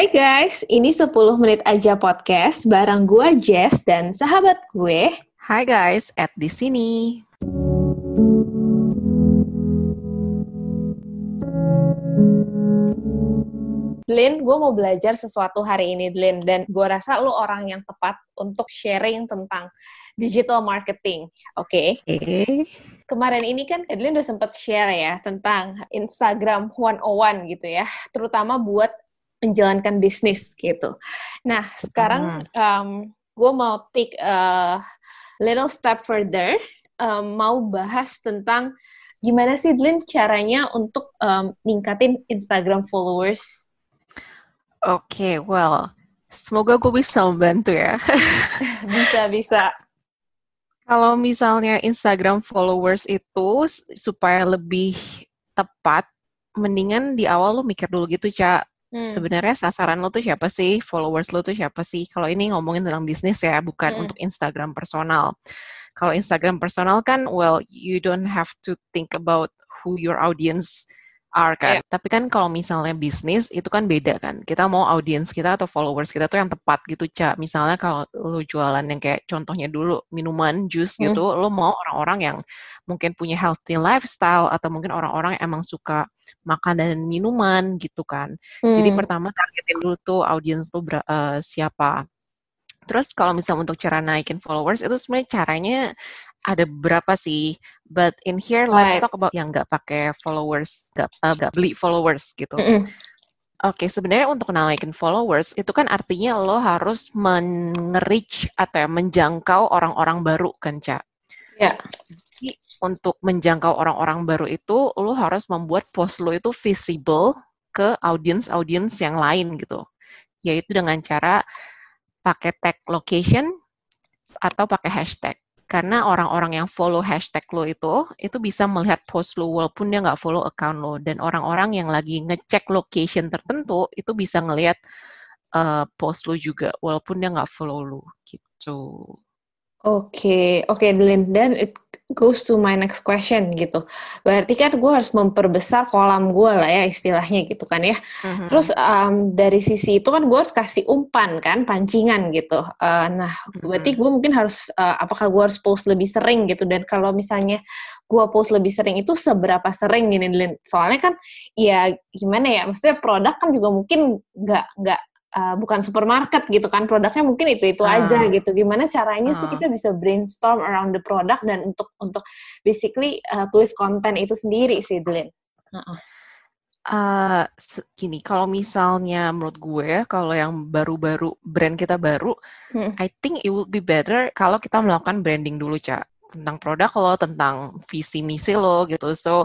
Hai guys, ini 10 menit aja podcast bareng gue Jess dan sahabat gue. Hai guys, at di sini. Lin, gue mau belajar sesuatu hari ini, Lin. Dan gue rasa lu orang yang tepat untuk sharing tentang digital marketing. Oke? Okay? Okay. Kemarin ini kan Lin udah sempat share ya tentang Instagram 101 gitu ya. Terutama buat menjalankan bisnis gitu. Nah, sekarang um, gue mau take a little step further. Um, mau bahas tentang gimana sih Lin caranya untuk um, ningkatin Instagram followers Oke, okay, well, semoga gue bisa membantu ya. bisa, bisa. Kalau misalnya Instagram followers itu supaya lebih tepat, mendingan di awal lo mikir dulu gitu, Cak. Hmm. Sebenarnya sasaran lo tuh siapa sih? Followers lo tuh siapa sih? Kalau ini ngomongin tentang bisnis ya, bukan hmm. untuk Instagram personal. Kalau Instagram personal kan, well, you don't have to think about who your audience are kan. Yeah. Tapi kan kalau misalnya bisnis itu kan beda kan. Kita mau audiens kita atau followers kita tuh yang tepat gitu, Cak. Misalnya kalau lu jualan yang kayak contohnya dulu minuman, jus hmm. gitu, lu mau orang-orang yang mungkin punya healthy lifestyle atau mungkin orang-orang yang emang suka makan dan minuman gitu kan. Hmm. Jadi pertama targetin dulu tuh audiens lu uh, siapa. Terus kalau misalnya untuk cara naikin followers itu sebenarnya caranya ada berapa sih? But in here let's talk about yang nggak pakai followers, nggak uh, beli followers gitu. Mm -hmm. Oke, okay, sebenarnya untuk naikin followers itu kan artinya lo harus men-reach atau ya, menjangkau orang-orang baru kan, Cak? Ya. Yeah. Jadi untuk menjangkau orang-orang baru itu lo harus membuat post lo itu visible ke audience-audience yang lain gitu. Yaitu dengan cara pakai tag location atau pakai hashtag karena orang-orang yang follow hashtag lo itu itu bisa melihat post lo walaupun dia nggak follow account lo dan orang-orang yang lagi ngecek location tertentu itu bisa ngelihat uh, post lo juga walaupun dia nggak follow lo gitu. Oke, okay. oke, okay. Dan it goes to my next question gitu. Berarti kan gue harus memperbesar kolam gue lah ya istilahnya gitu kan ya. Mm-hmm. Terus um, dari sisi itu kan gue harus kasih umpan kan, pancingan gitu. Uh, nah, mm-hmm. berarti gue mungkin harus, uh, apakah gue harus post lebih sering gitu. Dan kalau misalnya gue post lebih sering itu seberapa sering gini, Lin? Soalnya kan ya gimana ya, maksudnya produk kan juga mungkin nggak nggak uh, bukan supermarket gitu kan produknya mungkin itu itu uh. aja gitu gimana caranya uh. sih ah. kita bisa brainstorm around the product dan untuk untuk basically uh, tulis konten itu sendiri sih Delin. Uh -uh. Uh, gini, kalau misalnya menurut gue, kalau yang baru-baru brand kita baru, hmm. I think it would be better kalau kita melakukan branding dulu, cak tentang produk lo, tentang visi misi lo gitu. So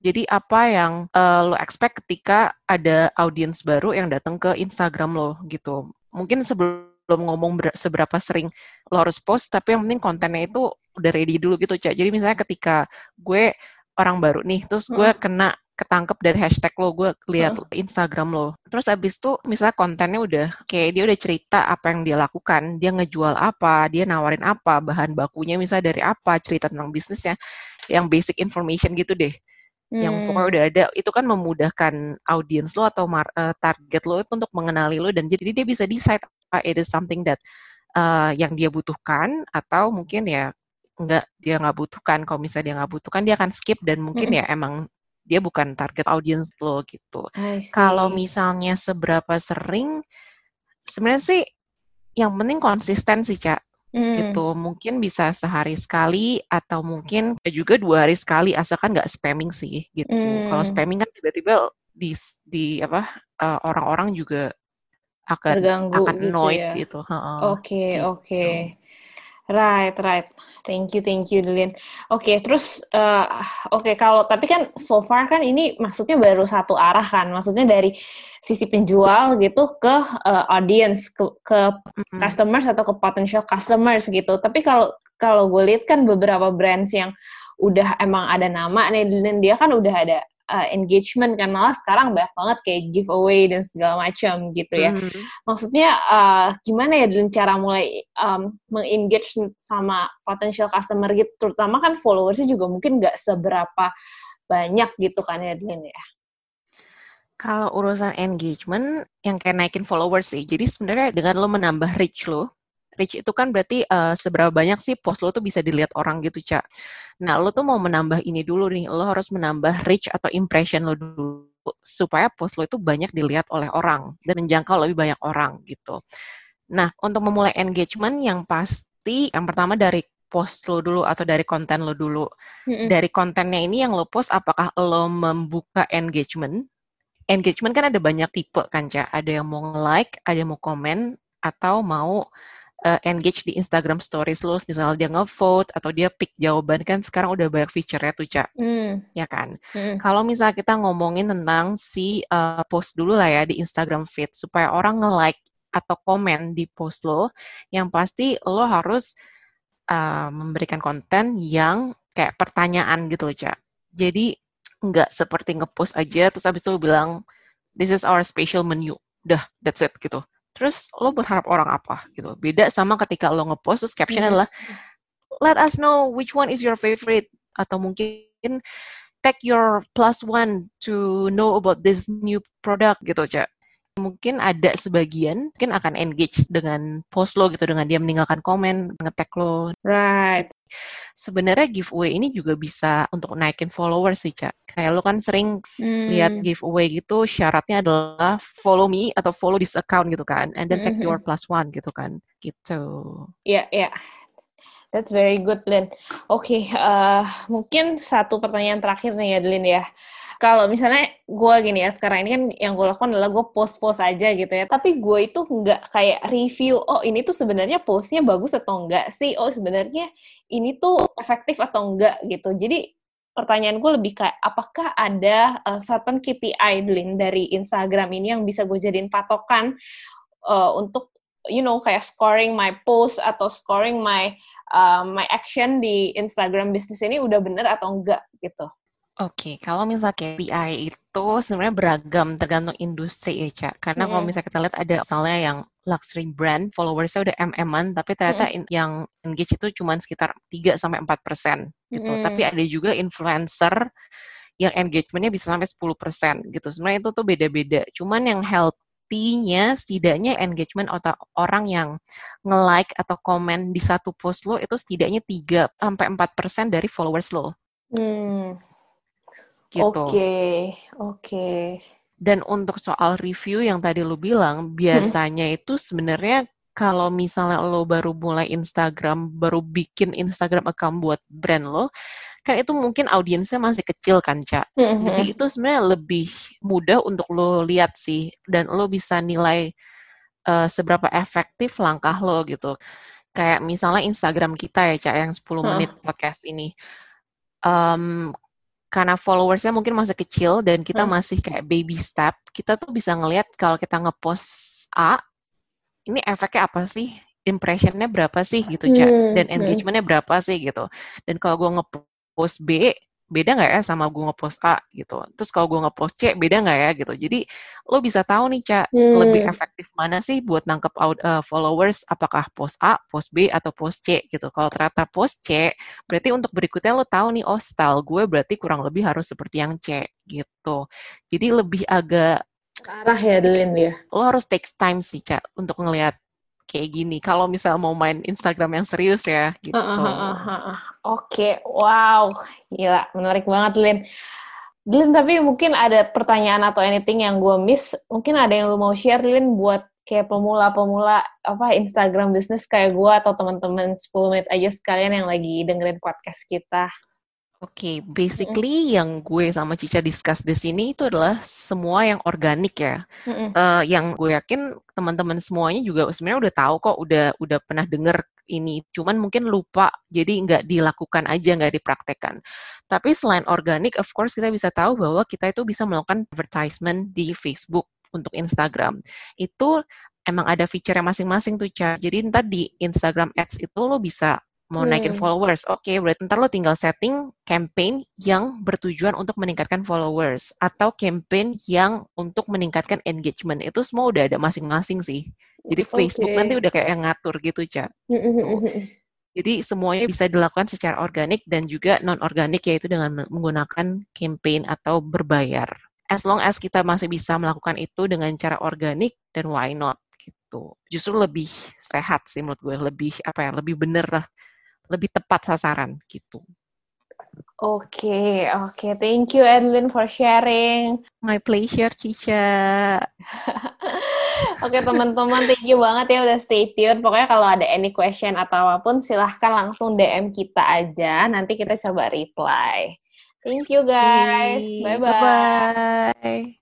jadi apa yang uh, lo expect ketika ada audiens baru yang datang ke Instagram lo gitu? Mungkin sebelum ngomong seberapa sering lo harus post, tapi yang penting kontennya itu udah ready dulu gitu, Cak. Jadi misalnya ketika gue orang baru nih, terus gue hmm. kena ketangkep dari hashtag lo, gue lihat. Instagram lo. Terus abis itu misalnya kontennya udah kayak dia udah cerita apa yang dia lakukan, dia ngejual apa, dia nawarin apa, bahan bakunya misalnya dari apa, cerita tentang bisnisnya, yang basic information gitu deh hmm. yang pokoknya udah ada itu kan memudahkan audiens lo atau mar, uh, target lo itu untuk mengenali lo dan jadi dia bisa decide uh, it is something that uh, yang dia butuhkan atau mungkin ya nggak dia nggak butuhkan kalau misalnya dia nggak butuhkan dia akan skip dan mungkin hmm. ya emang dia bukan target audiens lo gitu. Kalau misalnya seberapa sering, sebenarnya sih yang penting konsisten sih cak hmm. gitu. Mungkin bisa sehari sekali atau mungkin juga dua hari sekali asalkan nggak spamming sih gitu. Hmm. Kalau spamming kan tiba-tiba di di apa uh, orang-orang juga akan Terganggu akan gitu annoyed ya? gitu. Oke, okay, gitu. oke. Okay. Right, right. Thank you, thank you, Lilin. Oke, okay, terus uh, oke okay, kalau tapi kan so far kan ini maksudnya baru satu arah kan, maksudnya dari sisi penjual gitu ke uh, audience, ke, ke mm-hmm. customers atau ke potential customers gitu. Tapi kalau kalau gue lihat kan beberapa brands yang udah emang ada nama nih, Lilin dia kan udah ada uh, engagement kan malah sekarang banyak banget kayak giveaway dan segala macam gitu ya. Mm. Maksudnya uh, gimana ya dengan cara mulai um, mengengage sama potential customer gitu, terutama kan followersnya juga mungkin nggak seberapa banyak gitu kan ya Dylan ya. Kalau urusan engagement, yang kayak naikin followers sih. Jadi sebenarnya dengan lo menambah reach lo, reach itu kan berarti uh, seberapa banyak sih post lo tuh bisa dilihat orang gitu, Cak. Nah, lo tuh mau menambah ini dulu nih, lo harus menambah reach atau impression lo dulu supaya post lo itu banyak dilihat oleh orang dan menjangkau lebih banyak orang gitu. Nah, untuk memulai engagement yang pasti yang pertama dari post lo dulu atau dari konten lo dulu. Mm-hmm. Dari kontennya ini yang lo post apakah lo membuka engagement engagement kan ada banyak tipe kan, Ca. Ada yang mau like, ada yang mau komen, atau mau uh, engage di Instagram Stories lo, misalnya dia nge-vote atau dia pick jawaban kan sekarang udah banyak feature-nya tuh, Ca. Mm. Ya kan? Mm. Kalau misalnya kita ngomongin tentang si uh, post dulu lah ya di Instagram feed supaya orang nge-like atau komen di post lo, yang pasti lo harus uh, memberikan konten yang kayak pertanyaan gitu loh, Ca. Jadi nggak seperti ngepost aja terus habis itu bilang this is our special menu udah that's it gitu terus lo berharap orang apa gitu? Beda sama ketika lo ngepost terus caption hmm. adalah let us know which one is your favorite. Atau mungkin tag your plus one to know about this new product gitu cak mungkin ada sebagian mungkin akan engage dengan post lo gitu dengan dia meninggalkan komen ngetek lo right sebenarnya giveaway ini juga bisa untuk naikin followers sih cak kayak lo kan sering hmm. lihat giveaway gitu syaratnya adalah follow me atau follow this account gitu kan and then tag mm -hmm. your plus one gitu kan gitu ya yeah, ya yeah. That's very good, Lin. Oke, okay, uh, mungkin satu pertanyaan terakhir nih ya, Lin ya kalau misalnya gue gini ya sekarang ini kan yang gue lakukan adalah gue post-post aja gitu ya. Tapi gue itu nggak kayak review oh ini tuh sebenarnya postnya bagus atau enggak sih? Oh sebenarnya ini tuh efektif atau enggak gitu. Jadi pertanyaan gue lebih kayak apakah ada uh, certain KPI Lin dari Instagram ini yang bisa gue jadiin patokan uh, untuk you know kayak scoring my post atau scoring my uh, my action di Instagram bisnis ini udah bener atau enggak gitu Oke, kalau misalnya KPI itu sebenarnya beragam tergantung industri ya, Cak. Karena kalau misalnya kita lihat ada misalnya yang luxury brand, followersnya udah MM-an, tapi ternyata in, yang engage itu cuma sekitar 3 sampai 4 persen gitu. Mm. Tapi ada juga influencer yang engagementnya bisa sampai 10 persen gitu. Sebenarnya itu tuh beda-beda. Cuman yang healthy-nya setidaknya engagement atau orang yang nge-like atau komen di satu post lo itu setidaknya 3 sampai 4 persen dari followers lo. Hmm. Gitu. Oke, okay. oke. Okay. Dan untuk soal review yang tadi lu bilang, biasanya hmm. itu sebenarnya kalau misalnya lo baru mulai Instagram, baru bikin Instagram account buat brand lo, kan itu mungkin audiensnya masih kecil kan, Cak. Mm-hmm. Jadi itu sebenarnya lebih mudah untuk lo lihat sih, dan lo bisa nilai uh, seberapa efektif langkah lo gitu. Kayak misalnya Instagram kita ya, Cak, yang 10 menit podcast ini. Um, karena followersnya mungkin masih kecil dan kita hmm. masih kayak baby step, kita tuh bisa ngelihat kalau kita ngepost A, ini efeknya apa sih? Impressionnya berapa sih gitu? Hmm. Dan hmm. engagementnya berapa sih gitu. Dan kalau gue ngepost B, beda nggak ya sama gue ngepost A gitu. Terus kalau gue ngepost C beda nggak ya gitu. Jadi lo bisa tahu nih cak hmm. lebih efektif mana sih buat nangkep uh, followers apakah post A, post B atau post C gitu. Kalau ternyata post C berarti untuk berikutnya lo tahu nih oh style gue berarti kurang lebih harus seperti yang C gitu. Jadi lebih agak arah ya Delin ya. Lo harus take time sih cak untuk ngelihat kayak gini. Kalau misal mau main Instagram yang serius ya, gitu. Uh, uh, uh, uh. Oke, okay. wow, gila, menarik banget, Lin. Lin, tapi mungkin ada pertanyaan atau anything yang gue miss. Mungkin ada yang lu mau share, Lin, buat kayak pemula-pemula apa Instagram bisnis kayak gue atau teman-teman 10 menit aja sekalian yang lagi dengerin podcast kita. Oke, okay, basically mm. yang gue sama Cica discuss di sini itu adalah semua yang organik ya. Mm -mm. Uh, yang gue yakin teman-teman semuanya juga sebenarnya udah tahu kok, udah udah pernah denger ini. Cuman mungkin lupa, jadi nggak dilakukan aja, nggak dipraktekkan. Tapi selain organik, of course kita bisa tahu bahwa kita itu bisa melakukan advertisement di Facebook untuk Instagram. Itu emang ada fitur yang masing-masing tuh, Ca. Jadi ntar di Instagram Ads itu lo bisa mau hmm. naikin followers. Oke, okay, berarti ntar lo tinggal setting campaign yang bertujuan untuk meningkatkan followers atau campaign yang untuk meningkatkan engagement. Itu semua udah ada masing-masing sih. Jadi okay. Facebook nanti udah kayak yang ngatur gitu, Ca. Hmm, hmm, gitu. Jadi semuanya bisa dilakukan secara organik dan juga non-organik yaitu dengan menggunakan campaign atau berbayar as long as kita masih bisa melakukan itu dengan cara organik dan why not gitu justru lebih sehat sih menurut gue lebih apa ya lebih bener lah lebih tepat sasaran gitu Oke, okay, oke. Okay. Thank you, Edlin, for sharing. My pleasure, Cica. oke, okay, teman-teman, thank you banget ya udah stay tune. Pokoknya kalau ada any question atau apa pun, silahkan langsung DM kita aja. Nanti kita coba reply. Thank you, guys. Bye-bye. Bye-bye.